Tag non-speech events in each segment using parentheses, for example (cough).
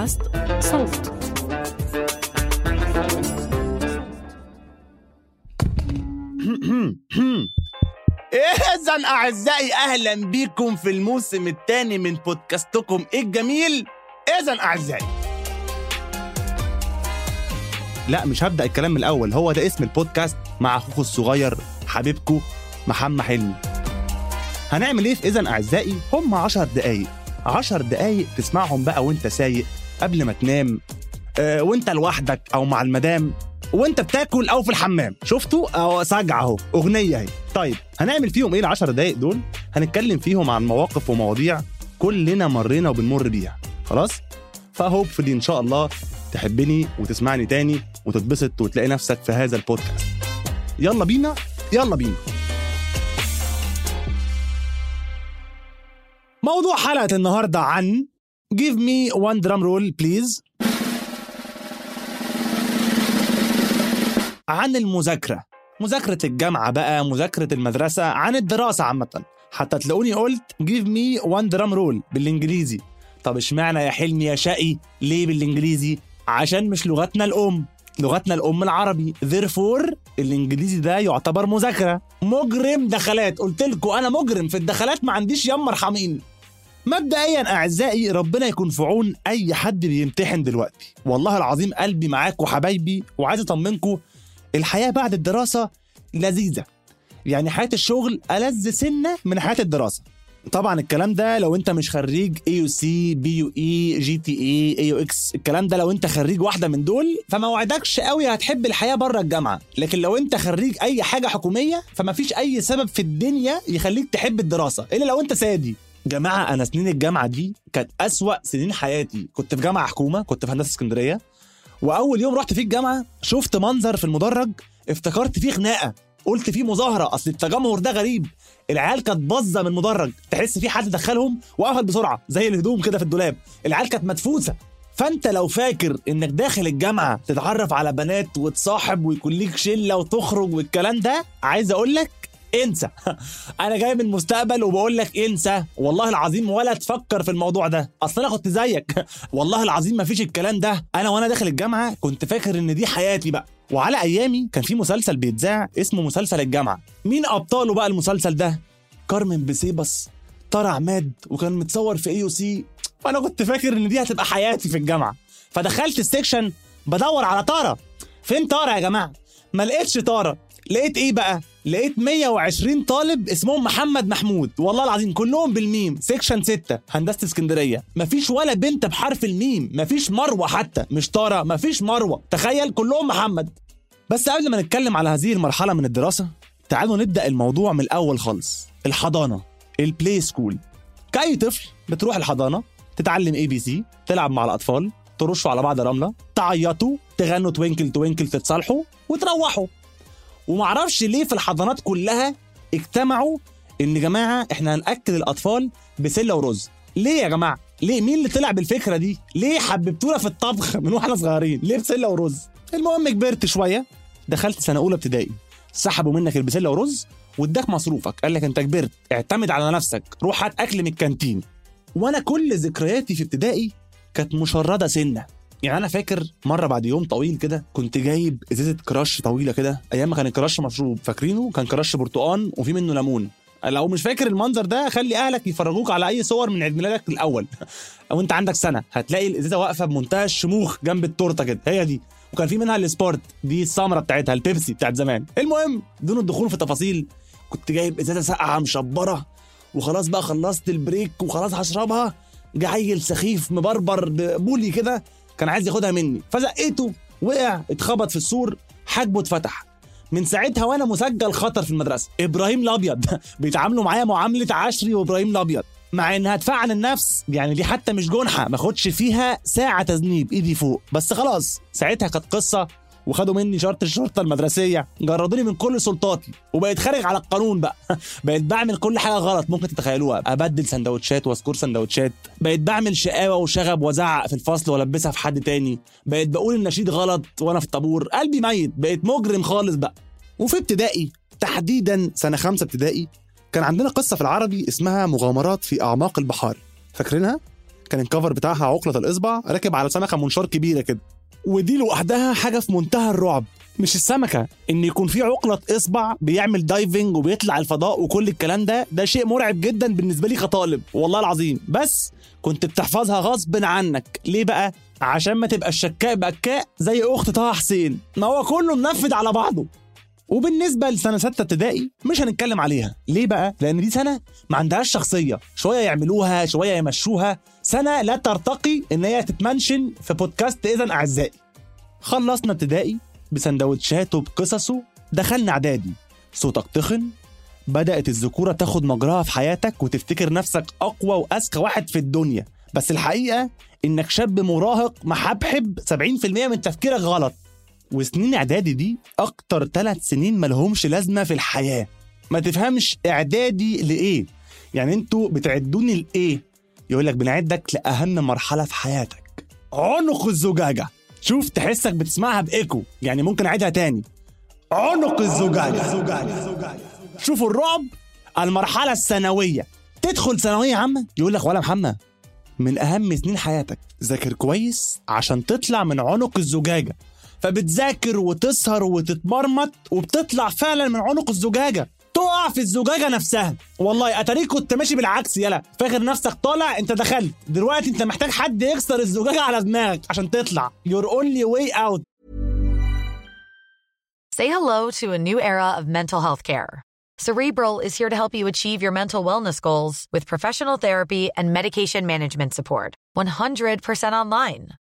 بودكاست صوت. إذا أعزائي أهلا بكم في الموسم الثاني من بودكاستكم الجميل. إذا أعزائي. لا مش هبدأ الكلام من الأول. هو ده اسم البودكاست مع أخوكم الصغير حبيبكم محمد حلمي. هنعمل إيه في إذا أعزائي؟ هم عشر دقايق. عشر دقايق تسمعهم بقى وأنت سايق. قبل ما تنام آه، وانت لوحدك أو مع المدام وانت بتاكل أو في الحمام. شفتوا؟ اهو سجع أهو. أغنية أهي. طيب هنعمل فيهم إيه العشر دقايق دول؟ هنتكلم فيهم عن مواقف ومواضيع كلنا مرينا وبنمر بيها. خلاص؟ فهوبفلي إن شاء الله تحبني وتسمعني تاني وتتبسط وتلاقي نفسك في هذا البودكاست. يلا بينا يلا بينا. موضوع حلقة النهاردة عن Give me one drum roll please. عن المذاكرة. مذاكرة الجامعة بقى مذاكرة المدرسة عن الدراسة عامة. حتى تلاقوني قلت give me one drum roll بالإنجليزي. طب اشمعنى يا حلمي يا شقي؟ ليه بالإنجليزي؟ عشان مش لغتنا الأم. لغتنا الأم العربي. Therefore الإنجليزي ده يعتبر مذاكرة. مجرم دخلات. قلت لكم أنا مجرم في الدخلات ما عنديش يما ارحميني مبدئيا أعزائي ربنا يكون في عون أي حد بيمتحن دلوقتي. والله العظيم قلبي معاكم حبايبي وعايز أطمنكم الحياة بعد الدراسة لذيذة. يعني حياة الشغل ألذ سنة من حياة الدراسة. طبعا الكلام ده لو أنت مش خريج اي يو سي بي يو اي جي تي اي اي يو إكس الكلام ده لو أنت خريج واحدة من دول فما وعدكش قوي هتحب الحياة بره الجامعة. لكن لو أنت خريج أي حاجة حكومية فما فيش أي سبب في الدنيا يخليك تحب الدراسة إلا لو أنت سادي. جماعة أنا سنين الجامعة دي كانت أسوأ سنين حياتي. كنت في جامعة حكومة كنت في هندسة اسكندرية. وأول يوم رحت فيه الجامعة شفت منظر في المدرج افتكرت فيه خناقة. قلت فيه مظاهرة أصل التجمهر ده غريب. العيال كانت باظة من المدرج. تحس في حد دخلهم وقفل بسرعة زي الهدوم كده في الدولاب. العيال كانت مدفوسة. فأنت لو فاكر إنك داخل الجامعة تتعرف على بنات وتصاحب ويكون ليك شلة وتخرج والكلام ده عايز أقول لك انسى. (laughs) أنا جاي من المستقبل وبقول لك انسى. والله العظيم ولا تفكر في الموضوع ده. اصل أنا كنت زيك. (laughs) والله العظيم ما فيش الكلام ده. أنا وأنا داخل الجامعة كنت فاكر ان دي حياتي بقى. وعلى ايامي كان في مسلسل بيتذاع اسمه مسلسل الجامعة. مين أبطاله بقى المسلسل ده؟ كارمن بسيبس طارق عماد وكان متصور في AUC فأنا كنت فاكر إن دي هتبقى حياتي في الجامعة. فدخلت ال section بدور على طارة. فين طارة يا جماعة؟ ما لقيتش طاره لقيت إيه بقى؟ لقيت 120 طالب اسمهم محمد محمود. والله العظيم كلهم بالميم. section 6 هندسة اسكندرية. مفيش ولا بنت بحرف الميم. مفيش مروة حتى. مش طاره مفيش مروة. تخيل كلهم محمد. بس قبل ما نتكلم على هذه المرحلة من الدراسة تعالوا نبدأ الموضوع من الأول خالص. الحضانة. ال play school كأي طفل بتروح الحضانة تتعلم ABC تلعب مع الأطفال ترشوا على بعض رملة تعيطوا تغنوا twinkle twinkle تتصالحوا وتروحوا. ومعرفش ليه في الحضانات كلها اجتمعوا إن يا جماعة إحنا هنأكل الأطفال بسلة ورز. ليه يا جماعة؟ ليه؟ مين اللي طلع بالفكرة دي؟ ليه حببتونا في الطبخ (laughs) من وإحنا صغيرين؟ ليه بسلة ورز؟ المهم كبرت شوية دخلت سنة أولى ابتدائي. سحبوا منك البسلة ورز واداك مصروفك. قال لك أنت كبرت اعتمد على نفسك روح هات أكل من الكانتين. وأنا كل ذكرياتي في ابتدائي كانت مشردة سنة. يعني أنا فاكر مرة بعد يوم طويل كده كنت جايب إزازة كراش طويلة كده. أيام ما كان الكراش مشروب فاكرينه؟ كان كراش برتقان وفي منه ليمون. لو مش فاكر المنظر ده خلي أهلك يفرجوك على أي صور من عيد ميلادك الأول. (laughs) أو انت عندك سنة. هتلاقي الإزازة واقفة بمنتهى الشموخ جنب التورتة كده. هي دي. وكان في منها السبورت. دي السمره بتاعتها البيبسي بتاعت زمان. المهم دون الدخول في تفاصيل كنت جايب إزازة ساقعة مشبرة. وخلاص بقى خلصت البريك وخلاص هشربها. جه عيل سخيف مبربر بولي كده كان عايز ياخدها مني. فزقيته وقع اتخبط في السور حاجبه اتفتح. من ساعتها وأنا مسجل خطر في المدرسة. إبراهيم الأبيض. (laughs) بيتعاملوا معايا معاملة عشري وإبراهيم الأبيض. مع إنها دفاع عن النفس يعني دي حتى مش جنحة. ما فيها ساعة تذنيب إيدي فوق. بس خلاص ساعتها كانت قصة وخدوا مني شرط الشرطة المدرسية. جردوني من كل سلطاتي. وبقيت خارج على القانون بقى. (laughs) بقيت بعمل كل حاجة غلط. ممكن تتخيلوها. أبدل سندوتشات واسكور سندوتشات. بقيت بعمل شقاوة وشغب وأزعق في الفصل وألبسها في حد تاني. بقيت بقول النشيد غلط وأنا في الطابور. قلبي ميت. بقيت مجرم خالص بقى. وفي ابتدائي تحديدا سنة خمسة ابتدائي كان عندنا قصة في العربي اسمها مغامرات في أعماق البحار. فاكرينها؟ كان ال cover بتاعها عقلة الإصبع راكب على سمكة منشار كبيرة كده. ودي لوحدها حاجة في منتهى الرعب. مش السمكة. إن يكون في عقلة إصبع بيعمل دايفنج وبيطلع الفضاء وكل الكلام ده ده شيء مرعب جدا بالنسبة لي كطالب. والله العظيم. بس كنت بتحفظها غصب عنك. ليه بقى؟ عشان ما تبقى الشكاء بكاء زي أخت طه حسين. ما هو كله منفذ على بعضه. وبالنسبة لسنة ستة ابتدائي مش هنتكلم عليها. ليه بقى؟ لأن دي سنة ما عندهاش شخصية. شوية يعملوها شوية يمشوها. سنة لا ترتقي إن هي تتمنشن في بودكاست اذا أعزائي. خلصنا ابتدائي بسندوتشاته بقصصه دخلنا إعدادي. صوتك تخن بدأت الذكورة تاخد مجراها في حياتك وتفتكر نفسك أقوى وأذكى واحد في الدنيا. بس الحقيقة إنك شاب مراهق محبحب 70% من تفكيرك غلط. وسنين إعدادي دي أكتر ثلاث سنين ملهمش لازمة في الحياة. ما تفهمش إعدادي لإيه. يعني أنتوا بتعدوني لإيه؟ يقول لك بنعدك لأهم مرحلة في حياتك. عنق الزجاجة. شوف تحسك بتسمعها بإيكو. يعني ممكن أعيدها تاني. عنق الزجاجة. شوفوا الرعب. المرحلة الثانوية. تدخل ثانوية عامة؟ يقول لك ولا محمد. من أهم سنين حياتك. ذاكر كويس عشان تطلع من عنق الزجاجة. فبتذاكر وتسهر وتتمرمط وبتطلع فعلا من عنق الزجاجه تقع في الزجاجه نفسها والله اتاريك كنت ماشي بالعكس يلا فاكر نفسك طالع انت دخلت دلوقتي انت محتاج حد يكسر الزجاجه على دماغك عشان تطلع your only way out Say hello to a new era of mental health care. Cerebral is here to help you achieve your mental wellness goals with professional therapy and medication management support. 100% online.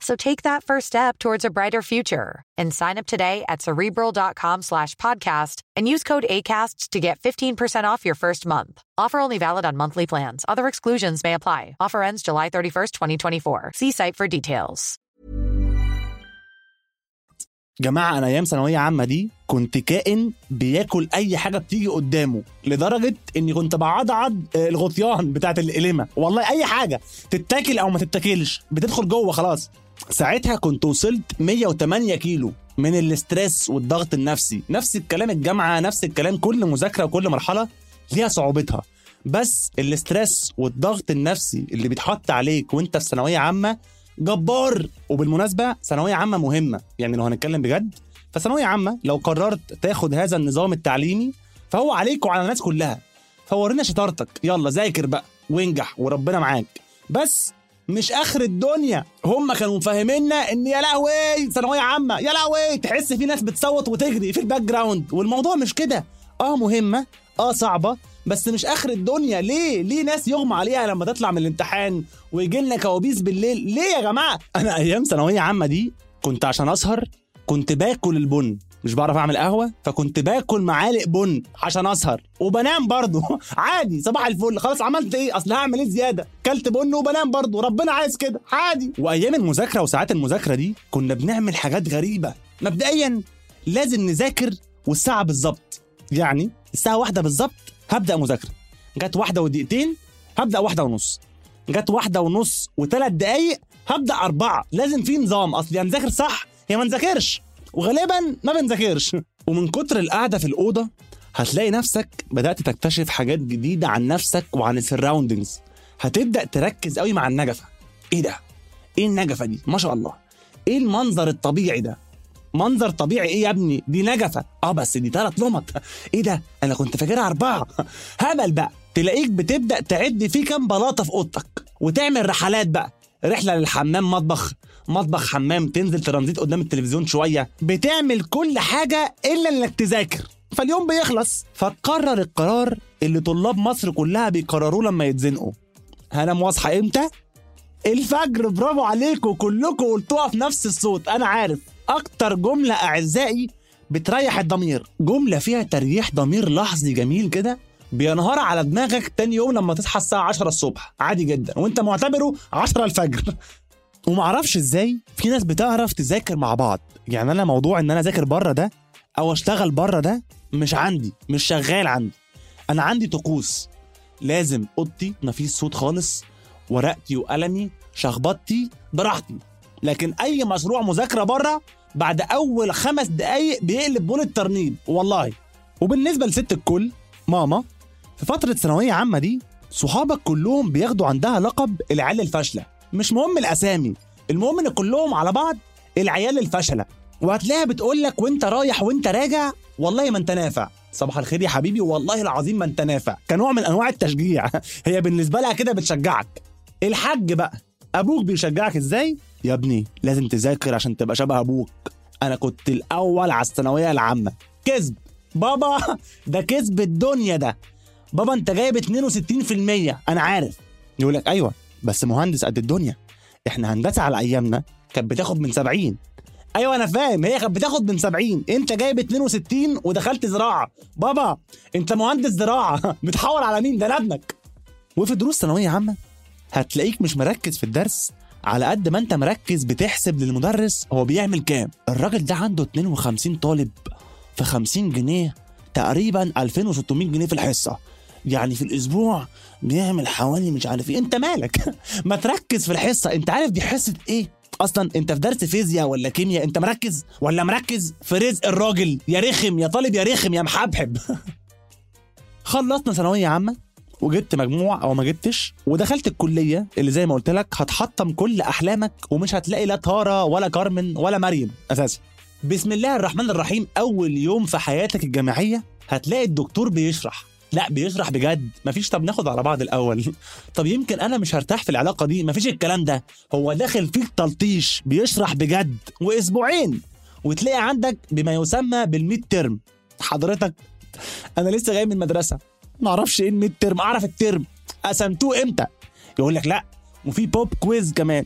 So take that first step towards a brighter future and sign up today at cerebral.com slash podcast and use code ACAST to get 15% off your first month. Offer only valid on monthly plans. Other exclusions may apply. Offer ends July 31st, 2024. See site for details. جماعة أنا أيام ثانوية عامة دي كنت كائن بياكل أي حاجة بتيجي قدامه لدرجة إني كنت بعضعض آه، الغطيان بتاعت القلمة والله أي حاجة تتاكل أو ما تتاكلش بتدخل جوه خلاص ساعتها كنت وصلت 108 كيلو من الاسترس والضغط النفسي. نفس الكلام الجامعة نفس الكلام كل مذاكرة وكل مرحلة ليها صعوبتها. بس الاسترس والضغط النفسي اللي بيتحط عليك وانت في ثانوية عامة جبار. وبالمناسبة ثانوية عامة مهمة يعني لو هنتكلم بجد فثانوية عامة لو قررت تاخد هذا النظام التعليمي فهو عليك وعلى الناس كلها. فورينا شطارتك. يلا ذاكر بقى وانجح وربنا معاك. بس مش آخر الدنيا. هم كانوا مفهمينا إن يا لهوي ثانوية عامة يا لهوي تحس في ناس بتصوت وتجري في ال background والموضوع مش كده. آه مهمة آه صعبة بس مش آخر الدنيا. ليه؟ ليه ناس يغمى عليها لما تطلع من الامتحان ويجي لنا كوابيس بالليل؟ ليه يا جماعة؟ أنا أيام ثانوية عامة دي كنت عشان أسهر كنت باكل البن. مش بعرف أعمل قهوة فكنت باكل معالق بن عشان أسهر. وبنام برضه. (laughs) عادي صباح الفل. خلاص عملت إيه؟ أصل هعمل إيه زيادة؟ كلت بن وبنام برضه. ربنا عايز كده. عادي. وأيام المذاكرة وساعات المذاكرة دي كنا بنعمل حاجات غريبة. مبدئيا لازم نذاكر والساعة بالظبط. يعني الساعة واحدة بالظبط هبدأ مذاكرة. جت واحدة ودقيقتين هبدأ واحدة ونص. جت واحدة ونص وثلاث دقايق هبدأ أربعة. لازم في نظام. أصل يا نذاكر صح يا ما نذاكرش. وغالبا ما بنذاكرش. ومن كتر القعدة في الأوضة هتلاقي نفسك بدأت تكتشف حاجات جديدة عن نفسك وعن السراوندنجز هتبدأ تركز قوي مع النجفة. إيه ده؟ إيه النجفة دي؟ ما شاء الله. إيه المنظر الطبيعي ده؟ منظر طبيعي إيه يا ابني؟ دي نجفة. آه بس دي ثلاث لمط إيه ده؟ أنا كنت فاكرها أربعة. هبل بقى. تلاقيك بتبدأ تعد في كام بلاطة في أوضتك. وتعمل رحلات بقى. رحلة للحمام مطبخ. مطبخ حمام تنزل ترانزيت قدام التلفزيون شوية بتعمل كل حاجة إلا إنك تذاكر فاليوم بيخلص. فتقرر القرار اللي طلاب مصر كلها بيقرروه لما يتزنقوا. هنام واصحى إمتى؟ الفجر برافو عليكم كلكم قلتوها في نفس الصوت أنا عارف. أكتر جملة أعزائي بتريح الضمير. جملة فيها تريح ضمير لحظي جميل كده؟ بينهار على دماغك تاني يوم لما تصحى الساعة 10 الصبح. عادي جدا وأنت معتبره 10 الفجر. ومعرفش إزاي في ناس بتعرف تذاكر مع بعض. يعني أنا موضوع إن أنا أذاكر بره ده أو أشتغل بره ده مش عندي مش شغال عندي. أنا عندي طقوس. لازم أوضتي مفيش صوت خالص ورقتي وقلمي شخبطتي براحتي. لكن أي مشروع مذاكرة بره بعد أول خمس دقايق بيقلب بول الترنيب. والله. وبالنسبة لست الكل ماما في فترة ثانوية عامة دي صحابك كلهم بياخدوا عندها لقب العيال الفاشلة. مش مهم الأسامي المهم إن كلهم على بعض العيال الفشلة. وهتلاقيها بتقول لك وأنت رايح وأنت راجع والله ما أنت نافع. صباح الخير يا حبيبي والله العظيم ما أنت نافع. كنوع من أنواع التشجيع. (laughs) هي بالنسبة لها كده بتشجعك. الحاج بقى أبوك بيشجعك إزاي؟ يا ابني لازم تذاكر عشان تبقى شبه أبوك. أنا كنت الأول على الثانوية العامة. كذب. بابا (laughs) ده كذب الدنيا ده. بابا أنت جايب 62% أنا عارف. يقول لك أيوه. بس مهندس قد الدنيا. إحنا هندسة على أيامنا كانت بتاخد من 70 أيوه أنا فاهم هي كانت بتاخد من 70 أنت جايب 62 ودخلت زراعة. بابا أنت مهندس زراعة. (laughs) بتحور على مين؟ ده أنا ابنك. وفي دروس ثانوية عامة هتلاقيك مش مركز في الدرس على قد ما أنت مركز بتحسب للمدرس هو بيعمل كام. الراجل ده عنده 52 طالب في 50 جنيه تقريبا 2600 جنيه في الحصة. يعني في الأسبوع بيعمل حوالي مش عارف إيه. أنت مالك؟ (laughs) ما تركز في الحصة. أنت عارف دي حصة إيه؟ أصلا أنت في درس فيزياء ولا كيمياء؟ أنت مركز ولا مركز في رزق الراجل؟ يا رخم يا طالب يا رخم يا محبحب. (laughs) خلصنا ثانوية عامة وجبت مجموع أو ما جبتش ودخلت الكلية اللي زي ما قلت لك هتحطم كل أحلامك ومش هتلاقي لا تارا ولا كارمن ولا مريم أساسا. بسم الله الرحمن الرحيم. أول يوم في حياتك الجامعية هتلاقي الدكتور بيشرح. لا بيشرح بجد. مفيش طب ناخد على بعض الأول. (laughs) طب يمكن أنا مش هرتاح في العلاقة دي. مفيش الكلام ده. هو داخل فيك تلطيش بيشرح بجد. وأسبوعين. وتلاقي عندك بما يسمى بالميد ترم حضرتك أنا لسه جاي من المدرسة. ما أعرفش إيه ال midterm أعرف ال term قسمتوه إمتى؟ يقول لك لا وفي pop quiz كمان.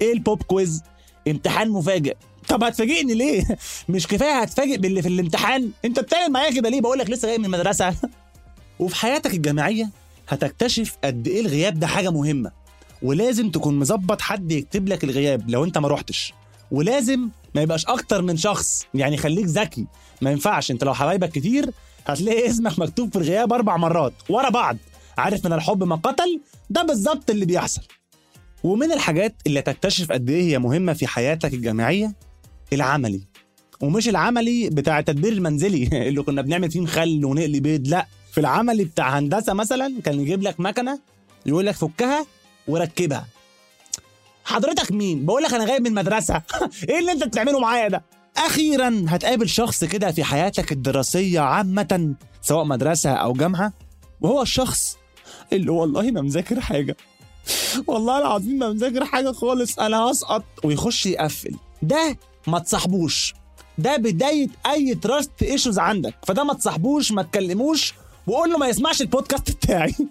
إيه ال pop quiz امتحان مفاجئ. طب هتفاجئني ليه؟ (laughs) مش كفاية هتفاجئ باللي في الامتحان. أنت بتعمل معايا كده ليه؟ بقول لك لسه جاي من المدرسة. (laughs) وفي حياتك الجامعية هتكتشف قد إيه الغياب ده حاجة مهمة. ولازم تكون مظبط حد يكتب لك الغياب لو أنت ما روحتش. ولازم ما يبقاش أكتر من شخص يعني خليك ذكي. ما ينفعش أنت لو حبايبك كتير هتلاقي اسمك مكتوب في الغياب أربع مرات ورا بعض. عارف من الحب ما قتل؟ ده بالظبط اللي بيحصل. ومن الحاجات اللي تكتشف قد إيه هي مهمة في حياتك الجامعية؟ العملي. ومش العملي بتاع التدبير المنزلي (laughs) اللي كنا بنعمل فيه مخل ونقلي بيض لأ. في العملي بتاع هندسة مثلا كان يجيب لك مكنة يقول لك فكها وركبها. حضرتك مين؟ بقول لك أنا جاي من المدرسة. (laughs) إيه اللي أنت بتعمله معايا ده؟ أخيرا هتقابل شخص كده في حياتك الدراسية عامة سواء مدرسة أو جامعة وهو الشخص اللي والله ما مذاكر حاجة. والله العظيم ما مذاكر حاجة خالص أنا هسقط. ويخش يقفل. ده ما تصاحبوش. ده بداية أي trust issues عندك. فده ما تصاحبوش ما تكلموش وقول له ما يسمعش البودكاست بتاعي. (laughs)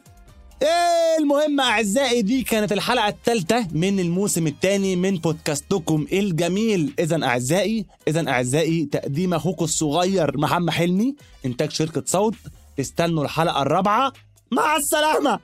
إيه المهم أعزائي دي كانت الحلقة الثالثه من الموسم الثاني من بودكاستكم الجميل. اذا أعزائي اذا أعزائي تقديم اخوكم الصغير محمد حلمي إنتاج شركة صوت. استنوا الحلقة الرابعة. مع السلامة.